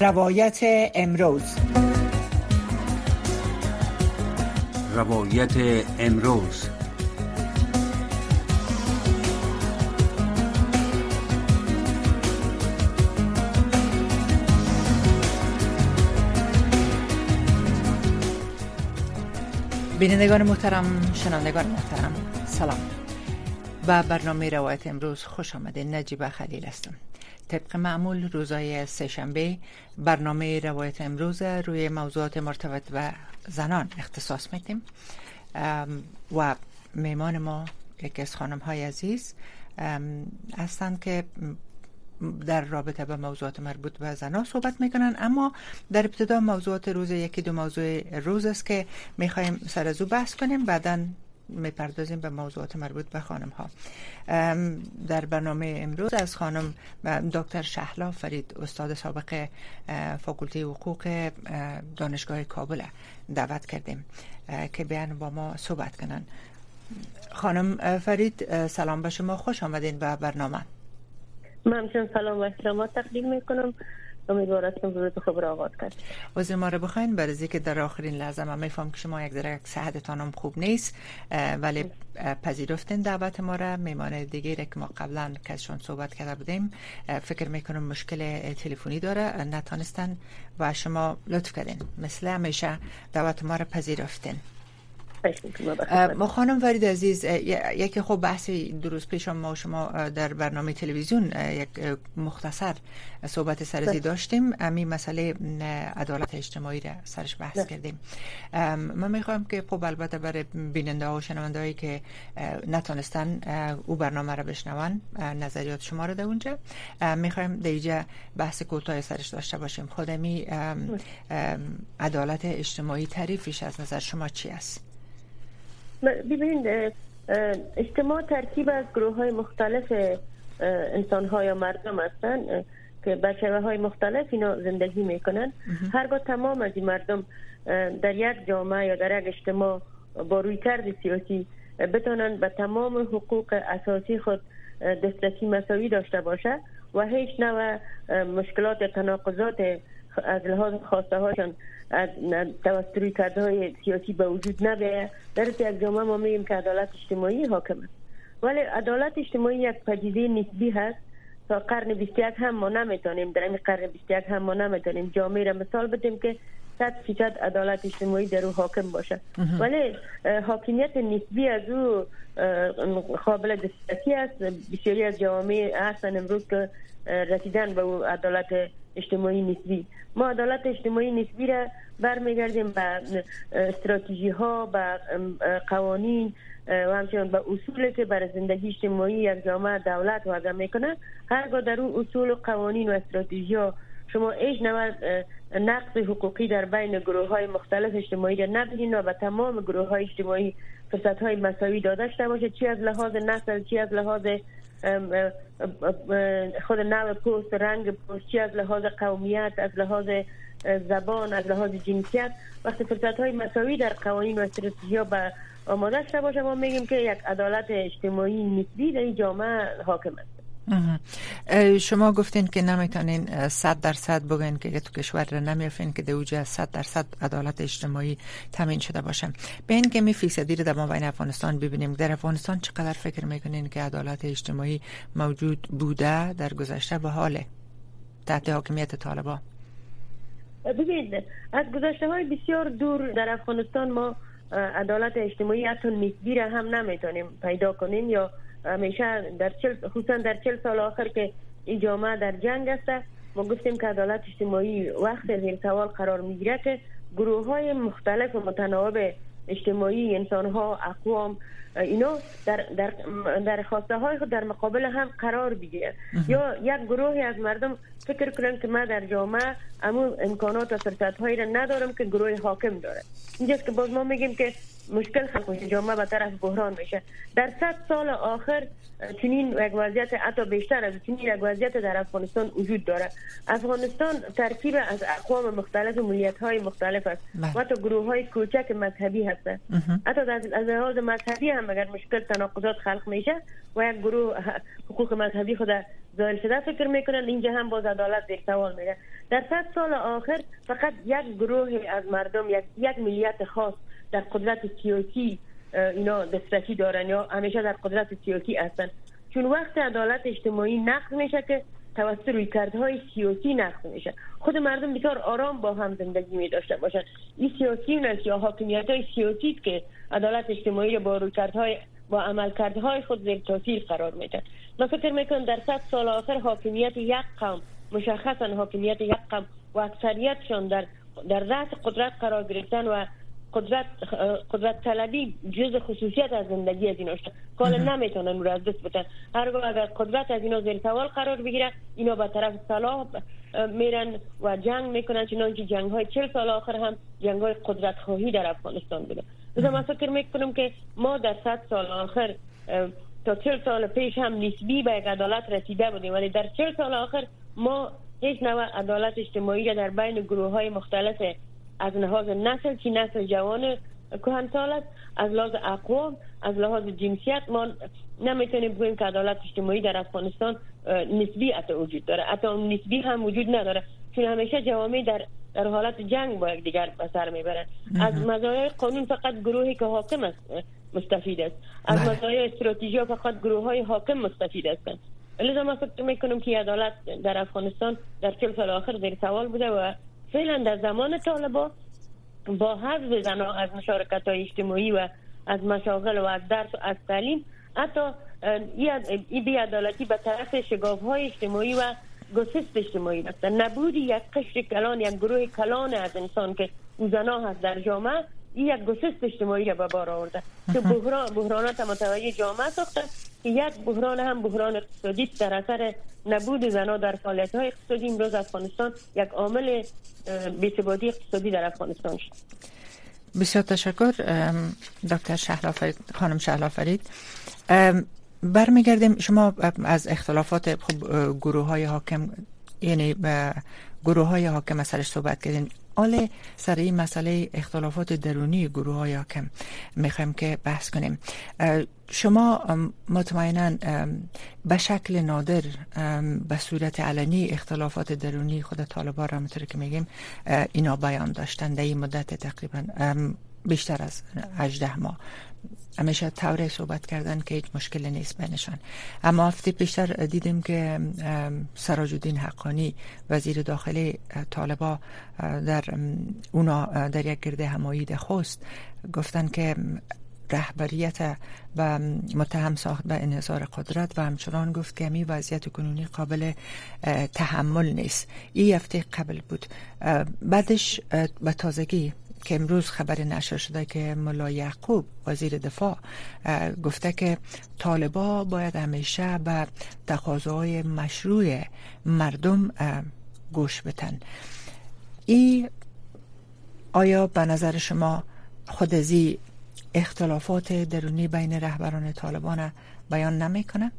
روایت امروز. روایت امروز. بینندگان محترم شنوندگان محترم سلام. به برنامه روایت امروز خوش آمدین نجیب خلیل هستم. طبق معمول روزای سهشنبه برنامه روایت امروز روی موضوعات مرتبط و زنان اختصاص میدیم. و میمان ما یکی از خانم های عزیز هستند که در رابطه به موضوعات مربوط به زنان صحبت می‌کنن. اما در ابتدا موضوعات روز یکی دو موضوع روز است که می‌خوایم سر از او بحث کنیم. بعدا می‌پردازیم به موضوعات مربوط به خانم ها در برنامه امروز از خانم دکتر شهلا فرید استاد سابق فاکولته حقوق دانشگاه کابل دعوت کردیم که بیان با ما صحبت کنن. خانم فرید سلام به شما. خوش آمدین به برنامه. من سلام و احترامات تقدیم می‌کنم. امیدوار هستم روز خوب را آغاز کرد وزیر ما رو بخواین برای که در آخرین لحظه من میفهم که شما یک ذره صحتتان هم خوب نیست ولی پذیرفتین دعوت ما را. میمان دیگه که ما قبلا کسشون صحبت کرده بودیم فکر می‌کنم مشکل تلفنی داره نتانستن و شما لطف کردین. مثل همیشه دعوت ما را پذیرفتین. ما خانم فرید عزیز یکی خوب بحثی درست پیش ما شما در برنامه تلویزیون یک مختصر صحبت سرزی داشتیم. امی مسئله عدالت اجتماعی را سرش بحث کردیم. من می‌خوایم که خب البته برای بیننده ها و شنونده هایی که نتونستن او برنامه را بشنون نظریات شما رو در اونجا. می‌خوایم در بحث کوتاه سرش داشته باشیم. خودمی عدالت اجتماعی تعریفش از نظر شما چی است؟ ببینید اجتماع ترکیب از گروه های مختلف انسان ها یا مردم هستند که به های مختلف اینا زندگی می‌کنن. هرگاه تمام از این مردم در یک جامعه یا در یک اجتماع با روی کرد سیاسی بتانن به تمام حقوق اساسی خود دسترسی مساوی داشته باشه و هیچ نوع مشکلات تناقضات از لحاظ خواسته هاشان از توسط کرده های سیاسی به وجود نبیه در یک جامعه ما میگیم که عدالت اجتماعی حاکم است ولی عدالت اجتماعی یک پدیده نسبی هست. تا قرن 21 هم ما نمی‌تونیم در این قرن 21 هم ما نمی‌تونیم جامعه را مثال بدیم که صد فیصد عدالت اجتماعی در او حاکم باشه. ولی حاکمیت نسبی از او قابل دسترسی است. بسیاری از جوامع هستن امروز که رسیدن به عدالت اجتماعی نسبی. ما عدالت اجتماعی نسبی را برمیگردیم به استراتژی ها به قوانین و همچنان به اصولی که برای زندگی اجتماعی یک جامعه دولت وضع می‌کنه. هرگاه در اون اصول و قوانین و استراتژی ها شما ایش نوع نقص حقوقی در بین گروه های مختلف اجتماعی را نبینید و به تمام گروه های اجتماعی فرصت های مساوی داده شده باشه چی از لحاظ نسل چی از لحاظ خود نوع پوست رنگ پوست چی از لحاظ قومیت از لحاظ زبان از لحاظ جنسیت وقتی فرصت های مساوی در قوانین و استراتژی ها به آماده شده باشه ما میگیم که یک عدالت اجتماعی نسبی در این جامعه حاکم است. شما گفتین که نمی‌تونین صد درصد بگین که تو کشور نمیافین که دوجه صد درصد عدالت اجتماعی تامین شده باشه. به این که می فیصدی رو در بین افغانستان ببینیم در افغانستان چقدر فکر می‌کنین که عدالت اجتماعی موجود بوده در گذشته به حاله؟ تحت حاکمیت طالبا. ببینید از گذشته های بسیار دور در افغانستان ما عدالت اجتماعی حتی نسبی را هم نمی‌تونیم پیدا کنیم یا همیشه در چل خصوصا در چل سال آخر که این جامعه در جنگ است. ما گفتیم که عدالت اجتماعی وقت زیر سوال قرار می‌گیره که گروه های مختلف و متناوب اجتماعی انسان ها اقوام اینا در در در خواسته های خود در مقابل هم قرار بگیرن یا یک گروهی از مردم فکر کنن که ما در جامعه امو امکانات و فرصت هایی را ندارم که گروه حاکم داره. اینجاست که باز ما میگیم که مشکل خلق میشه جامعه به طرف بحران میشه. در صد سال آخر چنین یک وضعیت حتی بیشتر از چنین یک وضعیت در افغانستان وجود داره. افغانستان ترکیب از اقوام مختلف و ملیت های مختلف است. بله. و حتی گروه های کوچک مذهبی هست حتی از لحاظ مذهبی هم اگر مشکل تناقضات خلق میشه و یک گروه حقوق مذهبی خود زائل شده فکر می‌کنن اینجا هم باز عدالت در سوال میره در صد سال آخر فقط یک گروه از مردم یک, یک ملیت خاص در قدرت سیاسی اینا دسترسی دارن یا همیشه در قدرت سیاسی هستن. چون وقت عدالت اجتماعی نقض میشه که توسط روی کردهای سیاسی نقض میشه. خود مردم بسیار آرام با هم زندگی می داشته باشن. این سیاسی است یا حاکمیت های سیاسی که عدالت اجتماعی با روی کردهای با عملکردهای خود زیر تاثیر قرار میدن. من فکر می‌کنم در صد سال آخر حاکمیت یک قوم مشخصا حاکمیت یک قوم و اکثریتشان در در رأس قدرت قرار گرفتن و قدرت قدرت طلبی جز خصوصیت از زندگی از اینا شد. کالا نمی‌تونن رو از دست بتن هرگاه اگر قدرت از اینا زیر سوال قرار بگیره اینا به طرف صلاح میرن و جنگ می‌کنن. چنانچه جنگ های چل سال آخر هم جنگ های قدرت خواهی در افغانستان بوده. لذا من فکر می‌کنم که ما در صد سال آخر تا چل سال پیش هم نسبی به یک عدالت رسیده بودیم. ولی در چل سال آخر ما هیچ نوع عدالت اجتماعی در بین گروه های مختلف از لحاظ نسل چی نسل جوان سال است از لحاظ اقوام از لحاظ جنسیت ما نمی‌تونیم بگوییم که عدالت اجتماعی در افغانستان نسبی حتی وجود داره. حتی نسبی هم وجود نداره. چون همیشه جوامع در در حالت جنگ با یک دیگر به سر می‌برن. از مزایای قانون فقط گروهی که حاکم است مستفید است. از بله. مزایای استراتژی فقط گروه های حاکم مستفید هستند. لذا ما فکر می‌کنم که عدالت در افغانستان در چل سال آخر زیر سوال بوده و فعلا در زمان طالبا با حذف زنها از مشارکت های اجتماعی و از مشاغل و از درس و از تعلیم حتی این بیعدالتی به طرف شگاف های اجتماعی و گسست اجتماعی رفت نبود یک قشر کلان یک گروه کلان از انسان که او زنا هست در جامعه این یک گسست اجتماعی را به بار آورده. که بحران بحرانات متوجه جامعه ساخته. که یک بحران هم بحران اقتصادی در اثر نبود زنا در فعالیت های اقتصادی امروز افغانستان یک عامل بی‌ثباتی اقتصادی در افغانستان شد. بسیار تشکر دکتر شهلا خانم شهلا فرید برمیگردیم شما از اختلافات خب گروه های حاکم یعنی گروه های حاکم سرش صحبت کردین. حال سر این مسئله اختلافات درونی گروه های حاکم می‌خوایم که بحث کنیم. شما مطمئنا به شکل نادر به صورت علنی اختلافات درونی خود طالبان را که میگیم اینا بیان داشتن. در این مدت تقریبا بیشتر از 18 ماه. همیشه طوره صحبت کردن که هیچ مشکل نیست بینشان. اما هفته پیشتر دیدیم که سراج الدین حقانی وزیر داخلی طالبا در اونا در یک گرده همایی خوست گفتن که رهبریت و متهم ساخت به انحصار قدرت و همچنان گفت که می وضعیت کنونی قابل تحمل نیست. این هفته قبل بود. بعدش به تازگی که امروز خبر نشر شده که ملا یعقوب وزیر دفاع گفته که طالبا باید همیشه به تقاضاهای مشروع مردم گوش بتن این آیا به نظر شما خود ازی اختلافات درونی بین رهبران طالبان بیان نمی‌کنه؟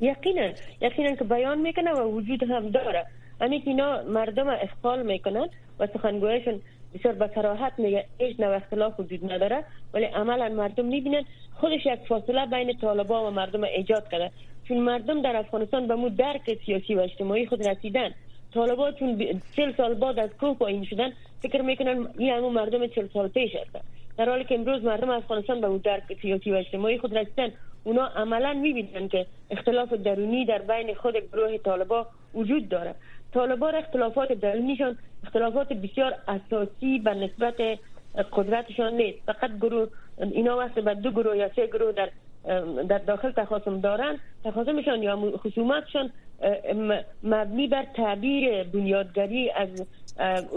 یقینا یقینا که بیان می‌کنه و وجود هم داره همین اینا مردم اخفال می‌کنن و سخنگویشون بسیار به صراحت میگه هیچ نوع اختلاف وجود نداره ولی عملا مردم می‌بینن خودش یک فاصله بین طالبا و مردم ایجاد کرده. چون مردم در افغانستان به مو درک سیاسی و اجتماعی خود رسیدن. طالبا چون چل سال بعد از کوه پایین شدن فکر می‌کنن این همون مردم چل سال پیش هستن. در حالی که امروز مردم افغانستان به درک سیاسی و اجتماعی خود رسیدن اونا عملا می‌بینن که اختلاف درونی در بین خود گروه طالبا وجود داره. طالبان اختلافات درونیشان اختلافات بسیار اساسی به نسبت قدرتشان نیست. فقط گروه اینا وقت به دو گروه یا سه گروه در در داخل تخاصم دارن. تخاصمشان یا خصومتشان مبنی بر تعبیر بنیادگری از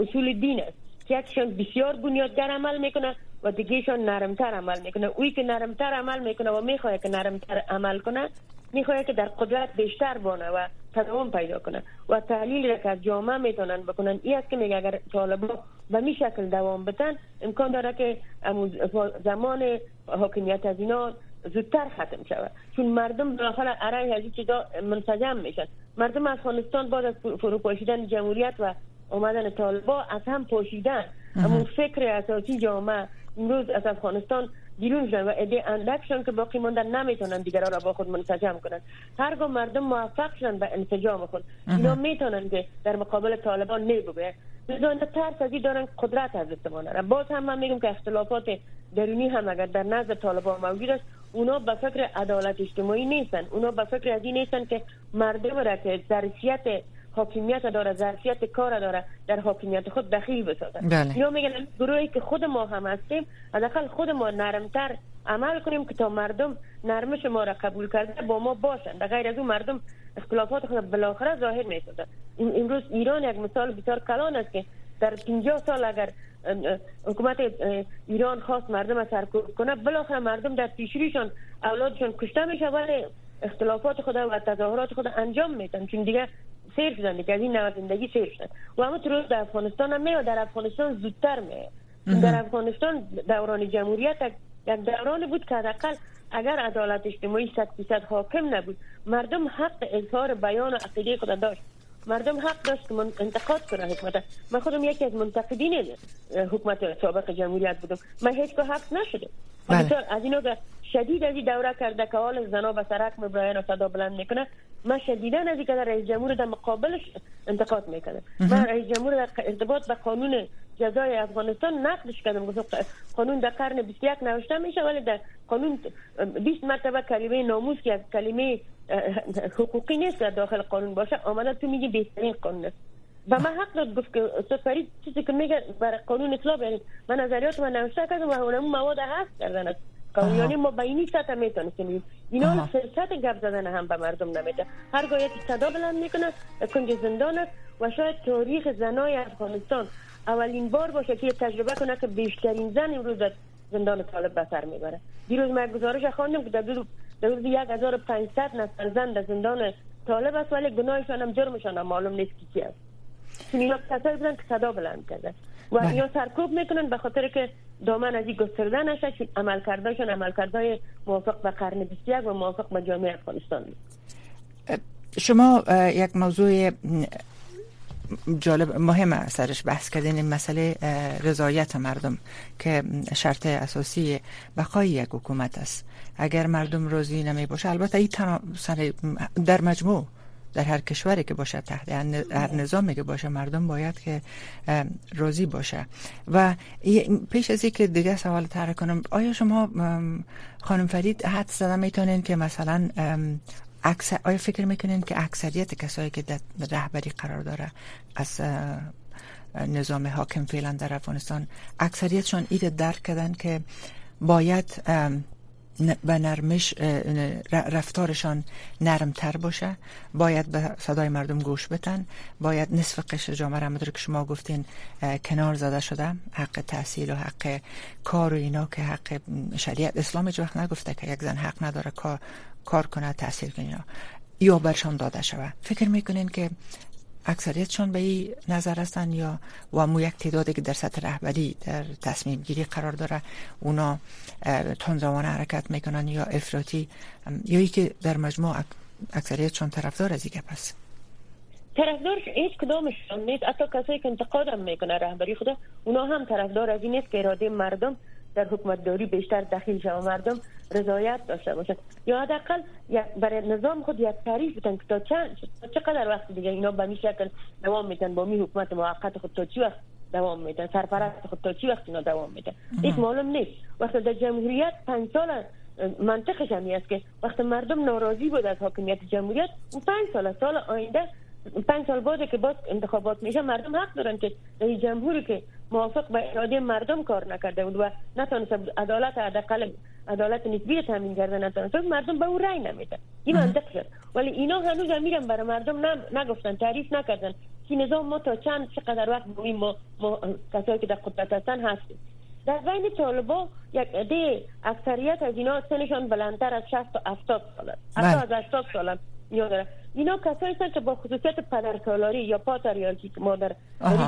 اصول دین است. یکشان بسیار بنیادگر عمل می‌کنه و دیگهشان نرمتر عمل می‌کنه. اوی که نرمتر عمل می‌کنه و می‌خواه که نرمتر عمل کنه می‌خواد که در قدرت بیشتر بانه و تداوم پیدا کنه و تحلیل را که از جامعه می‌تونن بکنن این است که میگه اگر طالبان به می شکل دوام بدن امکان داره که زمان حاکمیت از اینا زودتر ختم شود. چون مردم داخل عرای هزی چیزا منسجم میشن. مردم افغانستان بعد از فروپاشیدن جمهوریت و آمدن طالبا از هم پاشیدن اما فکر اساسی جامعه امروز از افغانستان بیرون شدن و ایده اندک شدن که باقی ماندن نمی‌تونن دیگران را با خود منسجم کنن. هرگاه مردم موفق شدن به انسجام خود اینا می‌تونن که در مقابل طالبان نیبوگه لذا ترس از دارن قدرت از استمانه باز هم من میگم که اختلافات درونی هم اگر در نزد طالبان موجود است اونا به فکر عدالت اجتماعی نیستن. اونا به فکر از این نیستن که مردم را که ظرفیت حاکمیت داره ظرفیت کار داره در حاکمیت خود دخیل بسازن بله. یا میگن گروهی که خود ما هم هستیم حداقل خود ما نرمتر عمل کنیم که تا مردم نرمش ما را قبول کرده با ما باشن. در غیر از اون مردم اختلافات خود بالاخره ظاهر می‌سازن امروز ایران یک مثال بسیار کلان است که در 50 سال اگر حکومت ایران خواست مردم را سرکوب کنه بالاخره مردم در پیشریشان اولادشان کشته میشه ولی اختلافات خود و تظاهرات خود انجام میدن. چون دیگه سیر شدن دیگه از این نوع زندگی سیر شدن و روز در افغانستان هم در افغانستان زودتر می در افغانستان دوران جمهوریت یک دوران بود که حداقل اگر عدالت اجتماعی صد فیصد حاکم نبود مردم حق اظهار بیان و عقیده خود داشت. مردم حق داشت که انتقاد کنه حکومت من خودم یکی از منتقدین حکومت سابق جمهوریت بودم. من هیچ که حق نشده بله. از اینو که شدید از این دوره کرده که حال زنا به سرک مبراین و صدا بلند می‌کنه من شدیدا از این که رئیس جمهور در مقابلش انتقاد می‌کنه من رئیس جمهور در ارتباط به قانون جزای افغانستان نقدش کردم. گفتم قانون در قرن 21 نوشته میشه ولی در قانون 20 مرتبه کلمه ناموس که کلمه حقوقی نیست در داخل قانون باشه. آمده تو میگی بهترین قانون است. و من حق داد گفت که استاد فرید چیزی که میگه برای قانون اصلاح یعنی من نظریات من نوشته کردم و اون مواد هست کردن است. یعنی ما به اینی سطح می‌تونستیم. اینا فرصت گپ زدن هم به مردم نمیده. هر گاهی صدا بلند می‌کنه کنج زندان است و شاید تاریخ زنای افغانستان اولین بار باشه که تجربه کنه که بیشترین زن امروز زندان طالب به سر می‌بره. دیروز من گزارش خواندم که در حدود 1500 نفر زن در زندان طالب است ولی گناهشان هم جرمشان هم معلوم نیست کی است. چون اینا کسایی بودن که صدا بلند کرده. و بله. اینا سرکوب می‌کنن به خاطر که دامن از این گسترده نشه چون عمل کردهشون عمل کرده موافق به قرن 21 و موافق به جامعه افغانستان. شما یک موضوع جالب مهم سرش بحث کردین مسئله رضایت مردم که شرط اساسی بقای یک حکومت است. اگر مردم راضی نمی باشه البته این در مجموع در هر کشوری که باشه تحت هر نظامی که باشه مردم باید که راضی باشه. و پیش از که دیگه سوال طرح کنم آیا شما خانم فرید حد زده می‌تونین که مثلا اکثر آیا فکر می‌کنین که اکثریت کسایی که در رهبری قرار داره از نظام حاکم فعلا در افغانستان اکثریتشون ایده درک کردن که باید به نرمش رفتارشان نرمتر باشه باید به صدای مردم گوش بتن باید نصف قشر جامعه را که شما گفتین کنار زده شده حق تحصیل و حق کار و اینا که حق شریعت اسلام هیچ وقت نگفته که یک زن حق نداره کار کار کنه تحصیل کنه یا برشان داده شود. فکر می‌کنین که اکثریتشان به این نظر هستن یا و مو یک تعدادی که در سطح رهبری در تصمیم گیری قرار داره اونا تنظامان حرکت می‌کنن یا افراطی یا ای که در مجموع اکثریتشان طرفدار از این پس طرفدار هیچ کدامشان نیست. حتی کسایی که انتقاد هم می‌کنه رهبری خدا اونا هم طرفدار از این نیست که اراده مردم در حکومت داری بیشتر دخیل و مردم رضایت داشته باشند. یا حداقل برای نظام خود یک تعریف بدن که تا چند چقدر وقت دیگه اینا به می شکل دوام میتن با می حکومت موقت خود تا چی وقت دوام میتن سرپرست خود تا چی وقت اینا دوام میتن این معلوم نیست. وقتی در جمهوریت پنج سال منطقش همی است که وقتی مردم ناراضی بود از حاکمیت جمهوریت اون پنج سال سال آینده پنج سال بعد که باز انتخابات میشه مردم حق دارن که در جمهوری که موافق به اراده مردم کار نکرده بود و نتونست عدالت حداقل عدالت نسبی تامین کرده نتونست مردم به اون رأی نمیده. این منطق شد. ولی اینا هنوز میرن برای مردم نگفتن تعریف نکردن که نظام ما تا چند چقدر وقت بویم ما, ما کسایی که در قدرت هستن هستیم. در بین طالبا یک عده اکثریت از اینا سنشان بلندتر از 60 تا 70 سال است. حتی بله. از 80 سال داره. اینا کسایی هستند که با خصوصیت پدر سالاری یا پاتریارکی که ما در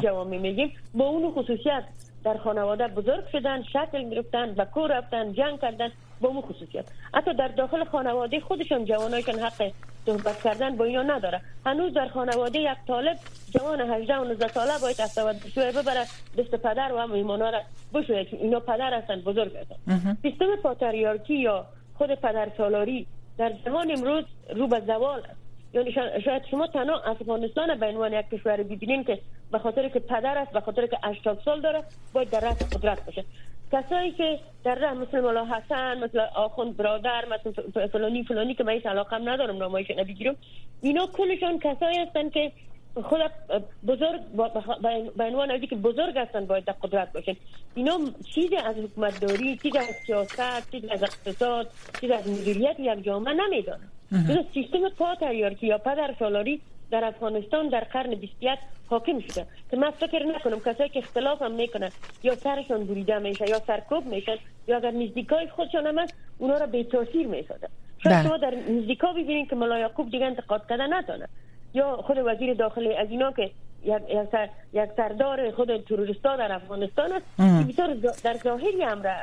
جوامع میگیم با اون خصوصیت در خانواده بزرگ شدن شکل گرفتن و کور رفتن جنگ کردن با اون خصوصیت. حتی در داخل خانواده خودشون جوانایشان حق صحبت کردن با اینا نداره. هنوز در خانواده یک طالب جوان 18 و 19 ساله باید استواد بشوه ببره دست پدر و هم ایمانا را بشوه که اینا پدر هستند بزرگ هستند سیستم پاتریارکی یا خود پدر سالاری در زمان امروز رو به زوال است. یعنی شاید شما تنها افغانستان به عنوان یک کشور ببینین که به خاطر که پدر است به خاطر که 80 سال داره باید در رأس قدرت باشه. کسایی که در راه مثل مولا حسن مثل آخوند برادر مثل فلانی فلانی که من هیچ علاقه ندارم نامایش نبیگیرم اینا کلشان کسایی هستن که خود بزرگ به عنوان ازی که بزرگ هستن باید در قدرت باشن. اینا چیزی از حکومت داری چیزی از سیاست چیزی از اقتصاد چیزی از مدیریت یک جامعه نمی‌دانن. سیستم پاتریارکی یا پدر سالاری در افغانستان در قرن 21 حاکم شده که من فکر نکنم کسایی که اختلاف هم می‌کنن یا سرشان بریده میشه یا سرکوب میشن یا اگر نزدیکای خودشان هم اونا را به تاثیر می‌سازن شاید بله. شما در نزدیکا ببینید که ملا یعقوب دیگه انتقاد کردن نتونه یا خود وزیر داخلی از اینا که یک, یک سردار خود تروریستا در افغانستان است که بسیار در ظاهری هم را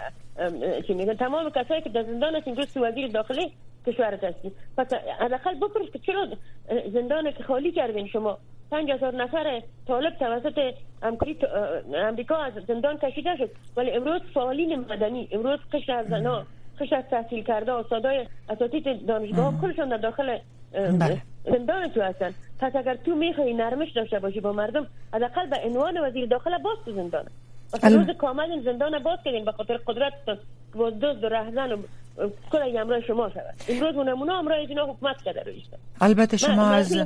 چی میگن تمام کسایی که در زندان امروز وزیر داخلی کشورت هستی پس حداقل بپرس که چرا زندان که خالی کردین شما. پنج هزار نفر طالب توسط امریکا از زندان کشیده شد. ولی امروز فعالین مدنی امروز قشر از زنا قشر از تحصیل کرده استادای اساتید دانشگاه کلشون در داخل بله. زندان تو هستن. پس اگر تو می‌خوای نرمش داشته باشی با مردم حداقل به عنوان وزیر داخل باز تو زندان. روز کامل زندان باز کردین به خاطر قدرت باز دزد و رهزن و کل امرای شما شود امروز نمونه امرای اینا حکومت کرده رویش البته شما از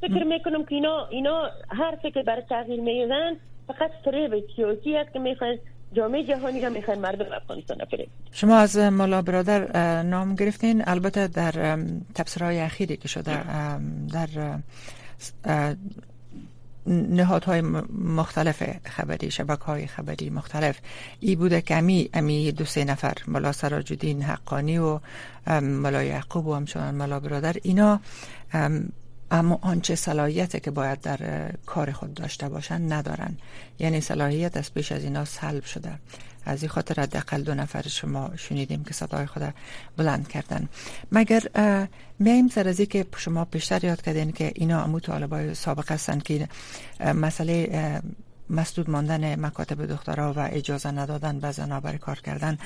فکر می‌کنم که اینا اینا هر فکر برای تغییر می‌زنن فقط فریب سیاسی است که می‌خوان جامعه جهانی را می‌خوان مردم افغانستان فریب شما از مالا برادر نام گرفتین البته در تبصرهای اخیری که شده در نهادهای مختلف خبری شبکه های خبری مختلف. ای بوده که امی, دو سه نفر ملا سراج حقانی و ملا یعقوب و همچنان ملا برادر اینا اما آنچه صلاحیت که باید در کار خود داشته باشن ندارن. یعنی صلاحیت از پیش از اینا سلب شده. از این خاطر حداقل دو نفر شما شنیدیم که صدای خود بلند کردن. مگر میایم سر از که شما پیشتر یاد کردین که اینا امو طالبای سابق هستن که مسئله مسدود ماندن مکاتب دخترها و اجازه ندادن به زنها برای کار کردن.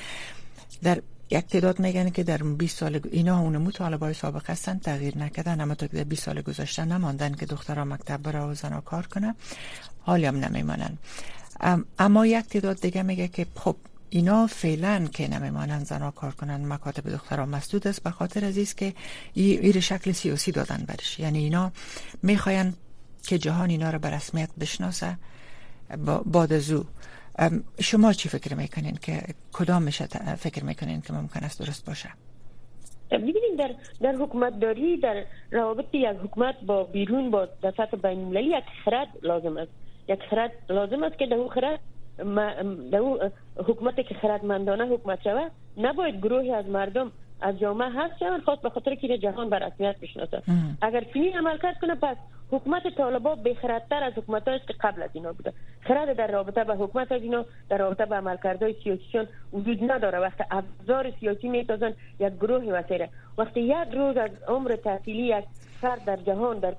در یک تعداد میگن که در 20 سال اینا اون مطالبه سابق هستن تغییر نکردن اما تا 20 سال گذشته نماندن که دخترها مکتب بره و زنا کار کنه حالی هم نمیمانن اما یک تعداد دیگه میگه که خب اینا فعلا که نمیمانن زنا کار کنن مکاتب دخترها مسدود است به خاطر از که ایر شکل سیاسی دادن برش. یعنی اینا می‌خواین که جهان اینا رو به رسمیت بشناسه بعد از شما چی فکر می‌کنین که کدام میشه فکر می‌کنین که ممکن است درست باشه؟ ببینید در در حکومت داری در روابط یک حکومت با بیرون با سطح بین المللی یک خرد لازم است. یک خرد لازم است که در اون خرد در اون حکومت که خردمندانه حکومت شود نباید گروهی از مردم از جامعه هست شوند خاص به خاطر که جهان بر رسمیت بشناسه. اگر چنین عمل کرد کنه پس حکومت طالبا بخردتر از حکومت است که قبل از اینا بوده. خرد در رابطه به حکومت از اینا در رابطه به عملکردهای سیاسیشون وجود نداره. وقتی ابزار سیاسی میتازن یک گروه وسیله. وقتی یک روز از عمر تحصیلی یک فرد در جهان در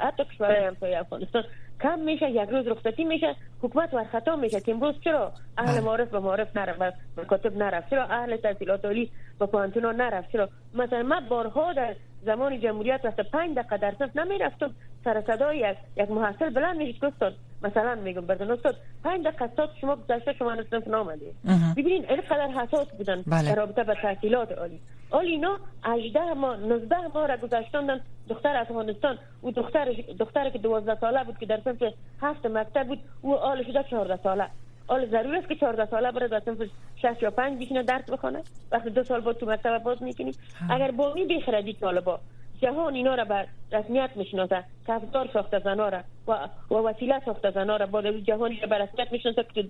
حتی کشورهای همسایه افغانستان کم میشه یک روز رخصتی میشه حکومت ور خطا میشه که امروز چرا اهل بله. معارف به معارف نرفت مکاتب نرفت. چرا اهل تحصیلات عالی به پانتونا نرفت؟ چرا؟ مثلا من بارها در زمان جمهوریت وقت پنج دقیقه در صف نمی‌رفتم. سر صدای یک یک محصل بلند می‌شد استاد مثلا میگم بردن استاد پنج دقیقه استاد شما گذشته شما نصف نامدید ببینین اینقدر حساس بودن بله. در رابطه با تحصیلات عالی. حال اینا 18 ماه 19 ماه را گذاشتندن دختر افغانستان. و دختر دختر که 12 ساله بود که در صنف هفت مکتب بود او آل شده 14 ساله. آل ضرور است که 14 ساله بره در صنف 6 یا 5 بشینه درس بخونه. وقتی دو سال بعد تو مکتب باز می‌کنی. اگر با می بخردی طالبا. جهان اینا را به رسمیت می‌شناسه که افزار ساخته زنا را و, و وسیله ساخته زنا را. با جهانی را به رسمیت می‌شناسه که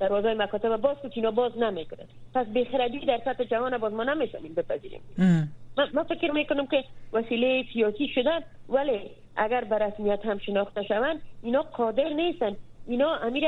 دروازه مکاتب باز که اینا باز نمی‌کنه پس بخردی در سطح جهان باز ما نمیشونیم بپذیریم. من فکر می‌کنم که وسیله سیاسی شدن ولی اگر به رسمیت هم شناخته شوند اینا قادر نیستن. اینا امیر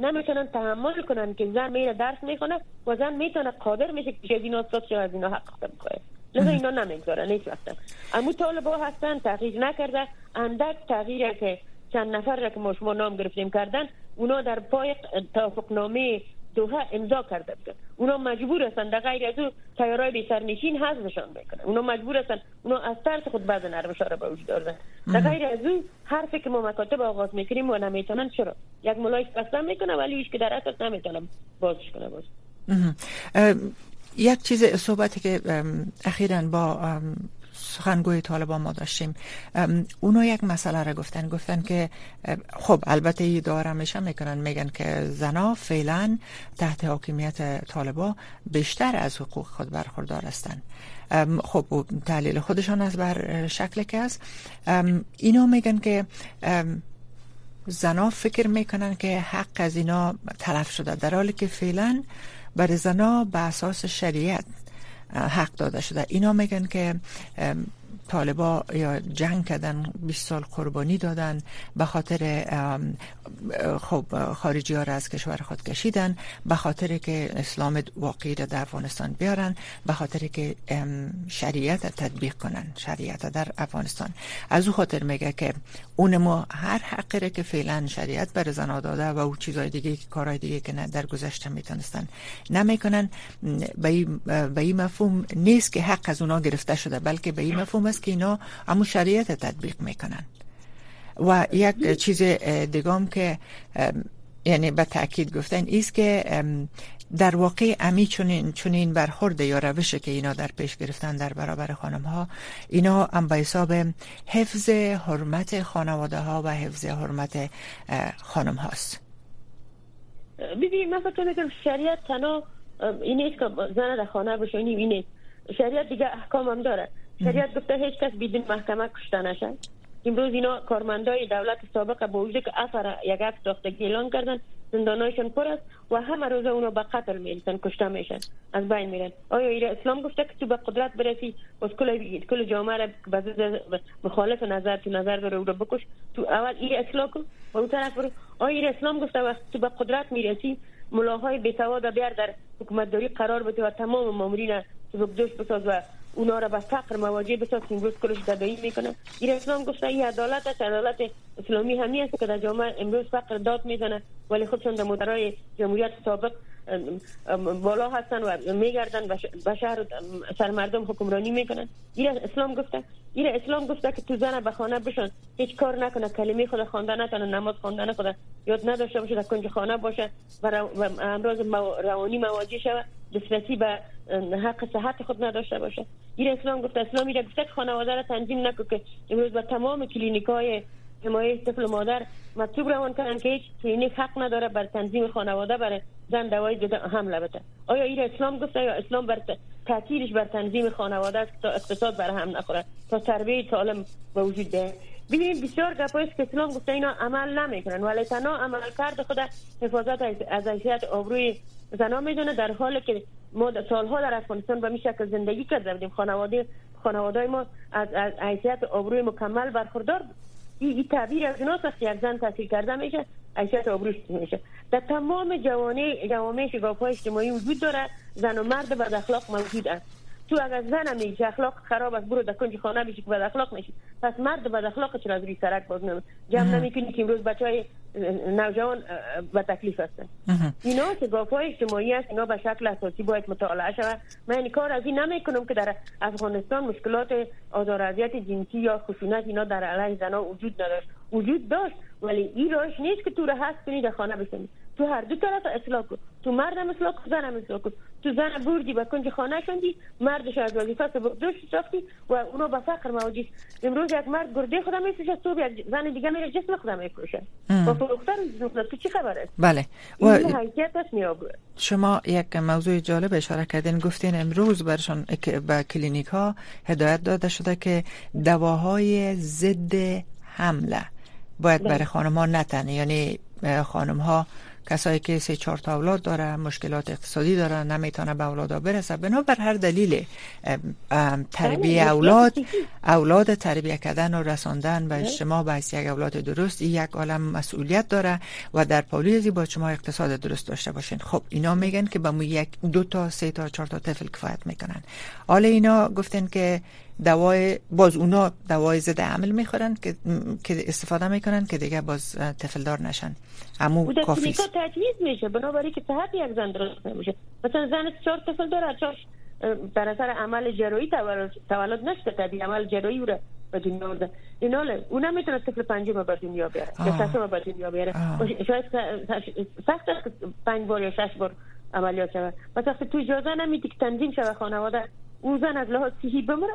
نمی‌تونن تحمل کنن که زن میره درس می‌خونه و زن می‌تونه قادر میشه که از اینا استاد از اینا حق بخواه لذا اینا نمی‌گذارن نیست وقتا امو طالبا هستن تغییر نکرده. اندک تغییر که چند نفر را که ما شما نام گرفتیم کردن اونا در پای توافقنامه دوها امضا کرده بودن. اونا مجبور هستند در غیر از او تیارای بی سرنشین حذفشان می‌کنه اونا مجبور هستند اونا از ترس خود بعد نرمش را به وجود آوردن. در غیر از او حرفی که ما مکاتب آغاز می‌کنیم و نمی‌تونن چرا؟ یک ملایش قسم می‌کنه ولی ایش که در اساس نمی‌تونه بازش کنه باز. یک چیز صحبتی که اخیرا با سخنگوی طالبان ما داشتیم. اونا یک مسئله را گفتن. گفتن که خب البته ای داره میشن می‌کنن. میگن که زنا فعلا تحت حاکمیت طالبا بیشتر از حقوق خود برخوردار هستند خب تحلیل خودشان از بر شکل که است. اینا میگن که زنا فکر می‌کنن که حق از اینا تلف شده در حالی که فعلا بر زنا به اساس شریعت حق داده شده. اینا میگن که طالبا یا جنگ کردن 20 سال قربانی دادن به خاطر خب خارجی ها را از کشور خود کشیدن به خاطر که اسلام واقعی را در افغانستان بیارن به خاطر که شریعت تطبیق کنن شریعت در افغانستان. از او خاطر میگه که اون ما هر حقی را که فعلا شریعت بر زنا داده و او چیزای دیگه کارهای دیگه که در گذشته می‌تونستن نمی‌کنن به این مفهوم نیست که حق از اونا گرفته شده بلکه به این مفهوم که اینا امو شریعت تطبیق می‌کنن. و یک چیز دیگم که یعنی به تاکید گفتن ایست که در واقع امی چونین چونین برخورد یا روش که اینا در پیش گرفتن در برابر خانم ها اینا هم به حساب حفظ حرمت خانواده ها و حفظ حرمت خانم هاست بیبی من فکر می‌کنم شریعت تنها این نیست که زن در خانه بشونیم این نیست. شریعت دیگه احکام هم داره. شریعت گفته هیچ کس بدون محکمه کشته نشد امروز اینا کارمندای دولت سابق با وجود که اثر یک عکس ساختگی اعلان کردن زندانایشان پر است و همه روزه اونو به قتل می‌رسن کشته میشن. از بین میرن. آیا ایره اسلام گفته که تو به قدرت برسی باز کل کل جامعه را مخالف نظر تو نظر او رو بکش. تو اول ایره اسلام کن. و اون طرف برو آیا اسلام گفته وقتی تو به قدرت می‌رسی؟ ملاهای بیسواد بیار در حکومت داری قرار بده و تمام مامورین تو بکدوش بساز و اونا را به فقر مواجه بساز که امروز کلش تدایی می‌کنه. این اسلام گفته این عدالت است عدالت اسلامی همی است که در جامعه امروز فقر داد می‌زنه ولی خودشون در مدرای جمهوریت سابق بالا هستن و میگردن و شهر سر مردم حکمرانی می‌کنن. این اسلام گفته این اسلام گفته که تو زن به خانه بشن هیچ کار نکنه کلمه خود خوانده نکنه نماز خوانده خود یاد نداشته باشه در کنج خانه باشه و امروز روانی مواجه شود. دسترسی به حق صحت خود نداشته باشه. این اسلام گفته اسلامی را گفته خانواده را تنظیم نکن که امروز به تمام کلینیک های حمایه طفل مادر مکتوب روان کردن که هیچ کلینیک حق نداره بر تنظیم خانواده بر زن دوای جدا حمله بده آیا این اسلام گفته یا اسلام بر تاثیرش بر تنظیم خانواده است تا اقتصاد بر هم نخوره؟ تا تربیت سالم به وجود ده ببینید بسیار گپایست که اسلام گفته اینا عمل نمی‌کنن. ولی تنها عمل کرد خود حفاظت از حیثیت آبروی زنا می‌دونه. در حالی که ما سالها در افغانستان به شکل زندگی کرده بودیم. خانواده خانواده ما از, حیثیت آبروی مکمل برخوردار این تعبیر از ناس یک زن تحصیل کرده میشه حیثیت آبروش میشه؟ در تمام جوانه جوامع شگاف های اجتماعی وجود داره زن و مرد بد اخلاق موجود است تو اگر زن میگی اخلاق خراب است برو در کنج خانه بشی که بد اخلاق میشی پس مرد بد اخلاق چرا از روی سرک باز نمی جمع نمی‌کنی که امروز بچه های نوجوان به تکلیف هستن. اینا شگاف های اجتماعی است اینا به شکل اساسی باید مطالعه شود من این کار از این نمی‌کنم که در افغانستان مشکلات آزار جنسی یا خشونت اینا در علیه زنا وجود نداشت. وجود داشت ولی این راش نیست که تو رو هست کنی در خانه بشنی تو هر دو طرف اصلاح کن. تو مردم اصلاح کن زنم اصلاح کن. تو زن بردی به کنج خانه شوندی مردش از وظیفه دوش ساختی و اونو به فقر مواجه امروز یک مرد گرده خودم میفروشه تو یک زن دیگه میره جسم خودم میفروشه. با فروختن تو چی خبر است بله و شما یک موضوع جالب اشاره کردین گفتین امروز برشان به کلینیک ها هدایت داده شده که دواهای ضد حمله باید برای بله. خانم ها نتنه. یعنی خانم ها کسایی که سه چهار تا اولاد داره مشکلات اقتصادی داره نمی‌تونه به اولادا برسه. بنا بر هر دلیل تربیه بله، اولاد اولاد تربیه کردن و رساندن به بله. اجتماع به یک اولاد درست یک عالم مسئولیت داره و در پالیزی با شما اقتصاد درست داشته باشین. خب اینا میگن که به مو یک دو تا سه تا چهار تا طفل کفایت می‌کنن. حالا اینا گفتن که دوای باز اونا دوای ضد عمل می‌خورن که که استفاده می‌کنن که دیگه باز طفل دار نشن امو کافی است. تجویز میشه بنابراین که صحت یک زن درست نمیشه. مثلا زن چهار طفل داره چهار در اثر عمل جراحی تولد, نشده طبیعی عمل جراحی رو به دنیا آورده. اینا اون می‌تونه طفل پنجم به دنیا بیاره یا ششم به دنیا بیاره شاید سخت است پنج بار یا شش بار عملیات شود. وقتی تو اجازه نمیدی که تنظیم شود خانواده. او زن از لحاظ صحی بمره.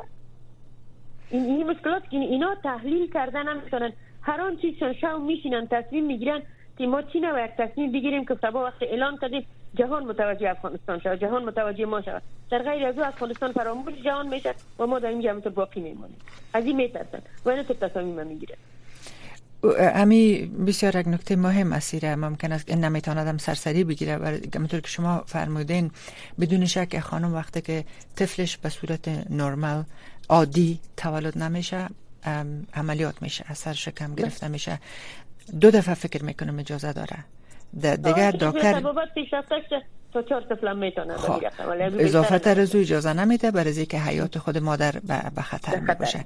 این این مشکلات که اینا تحلیل کردن نمی‌تونن هر آن چیز شو میشینن تصمیم می‌گیرن که ما چی یک تصمیم بگیریم که سبا وقت اعلان کردیم جهان متوجه افغانستان شود جهان متوجه ما شود. در غیر از او افغانستان فراموش جهان میشه و ما در اینجا همینطور باقی میمونیم از این میترسن و اینو تصمیم می‌گیرن امی بسیار یک نکته مهم اسیره ممکن است این نمی‌تواند سرسری بگیره و همونطور که شما فرمودین بدون شک خانم وقتی که طفلش به صورت نرمال عادی تولد نمیشه عملیات میشه اثر شکم گرفته میشه. دو دفعه فکر می‌کنم اجازه داره. دیگه دکتر تا چهار خب. اضافه تر اجازه نمیده برای که حیات خود مادر به خطر باشه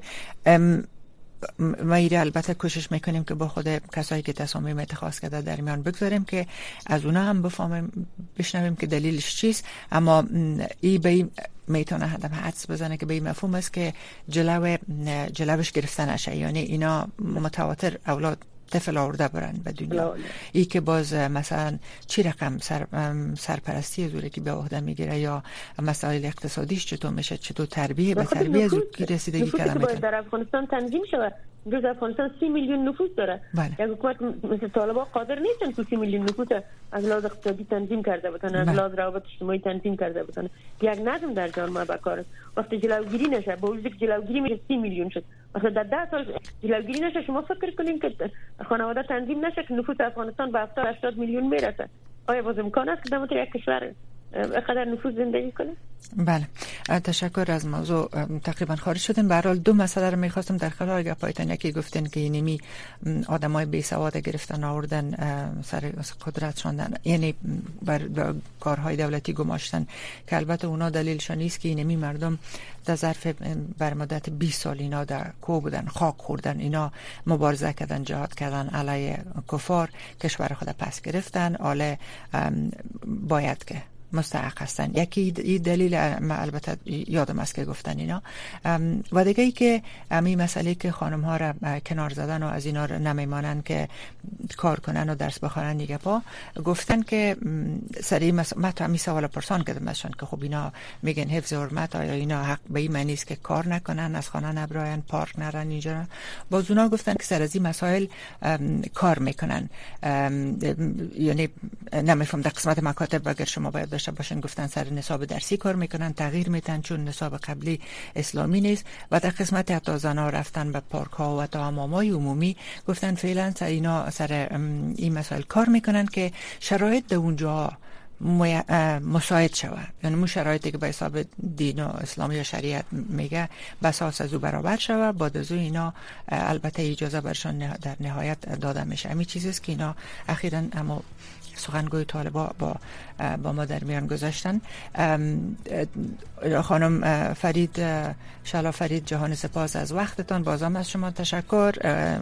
ما البته کوشش می‌کنیم که با خود کسایی که تصامیم اتخاذ کرده در میان بگذاریم که از اونا هم بفهمیم بشنویم که دلیلش چیست. اما ای به می‌تونه هدف حدس بزنه که به این مفهوم است که جلو جلوش گرفتن نشه یعنی اینا متواتر اولاد طفل آورده برن به دنیا. ای که باز مثلا چی رقم سر سرپرستی زوره که به عهده می‌گیره یا مسائل اقتصادیش چطور میشه چطور تربیه به تربیه زود رسیدگی کردن در افغانستان تنظیم شود. امروز افغانستان سی میلیون نفوس داره. بله. یک حکومت مثل طالبا قادر نیستن که سی میلیون نفوس از لحاظ اقتصادی تنظیم کرده بتن از بله. لحاظ روابط اجتماعی تنظیم کرده بتن یک نظم در جامعه بکار است. وقتی جلوگیری نشه با وجودی که جلوگیری میشه سی میلیون شد. مثلا در ده سال جلوگیری نشه شما فکر کنین که خانواده تنظیم نشه که نفوس افغانستان به 70 80 میلیون می‌رسه. آیا باز امکان است که در یک کشور قدر نفوذ زندگی کنه؟ بله. تشکر از موضوع تقریبا خارج شدیم. به دو مسئله رو می‌خواستم در خلال گپایتان یکی گفتن که اینمی آدمای بی سواد گرفتن آوردن سر قدرت شوندن یعنی بر کارهای دولتی گماشتن که البته اونا دلیلشان نیست که اینمی مردم در ظرف بر مدت 20 سال اینا در کو بودن خاک خوردن اینا مبارزه کردن جهاد کردن علیه کفار کشور خود پس گرفتن آله باید که مستحق هستن. یکی دلیل البته یادم است که گفتن اینا. و دیگه ای که امی مسئله که خانم ها را کنار زدن و از اینا را نمیمانن که کار کنن و درس بخوانن دیگه با گفتن که سری مس... ما تو سوال پرسان کردم ازشان که خب اینا میگن حفظ حرمت آیا اینا حق به این معنی است که کار نکنن از خانه نبراین پارک نرن اینجا باز اونا گفتن که سر از این مسائل کار می‌کنن. یعنی نمیفهم در قسمت مکاتب اگر شما باید داشته باشن گفتن سر نصاب درسی کار می‌کنن تغییر میتن چون نصاب قبلی اسلامی نیست. و در قسمت حتی زنا رفتن به پارک ها و تا های عمومی گفتن فعلا سر اینا سر این مسائل کار می‌کنن که شرایط در اونجا مساعد شود. یعنی مو شرایطی که به حساب دین و اسلامی و شریعت میگه بساس از او برابر شود. بعد از اینا البته اجازه برشان در نهایت داده میشه. همین چیزی که اینا اخیرا اما سخنگوی طالبا با با ما در میان گذاشتن. خانم فرید شلا فرید جهان سپاس از وقتتان. بازم از شما تشکر.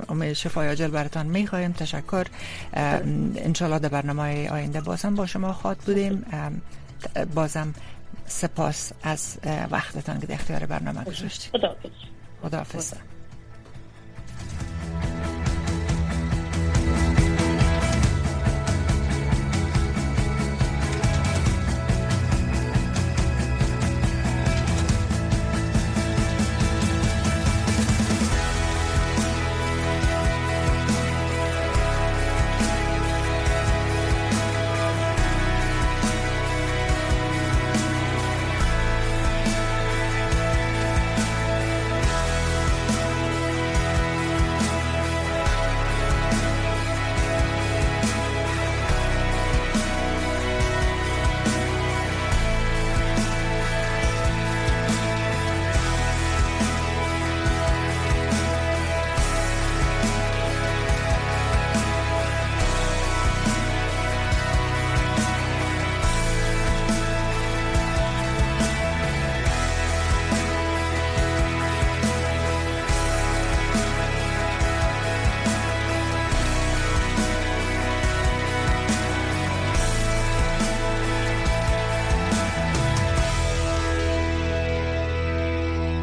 امید شفای عاجل براتان می‌خوایم. تشکر. انشالله در برنامه آینده بازم با شما خواد بودیم. بازم سپاس از وقتتان که در اختیار برنامه گذاشتید. خدا خداحافظ.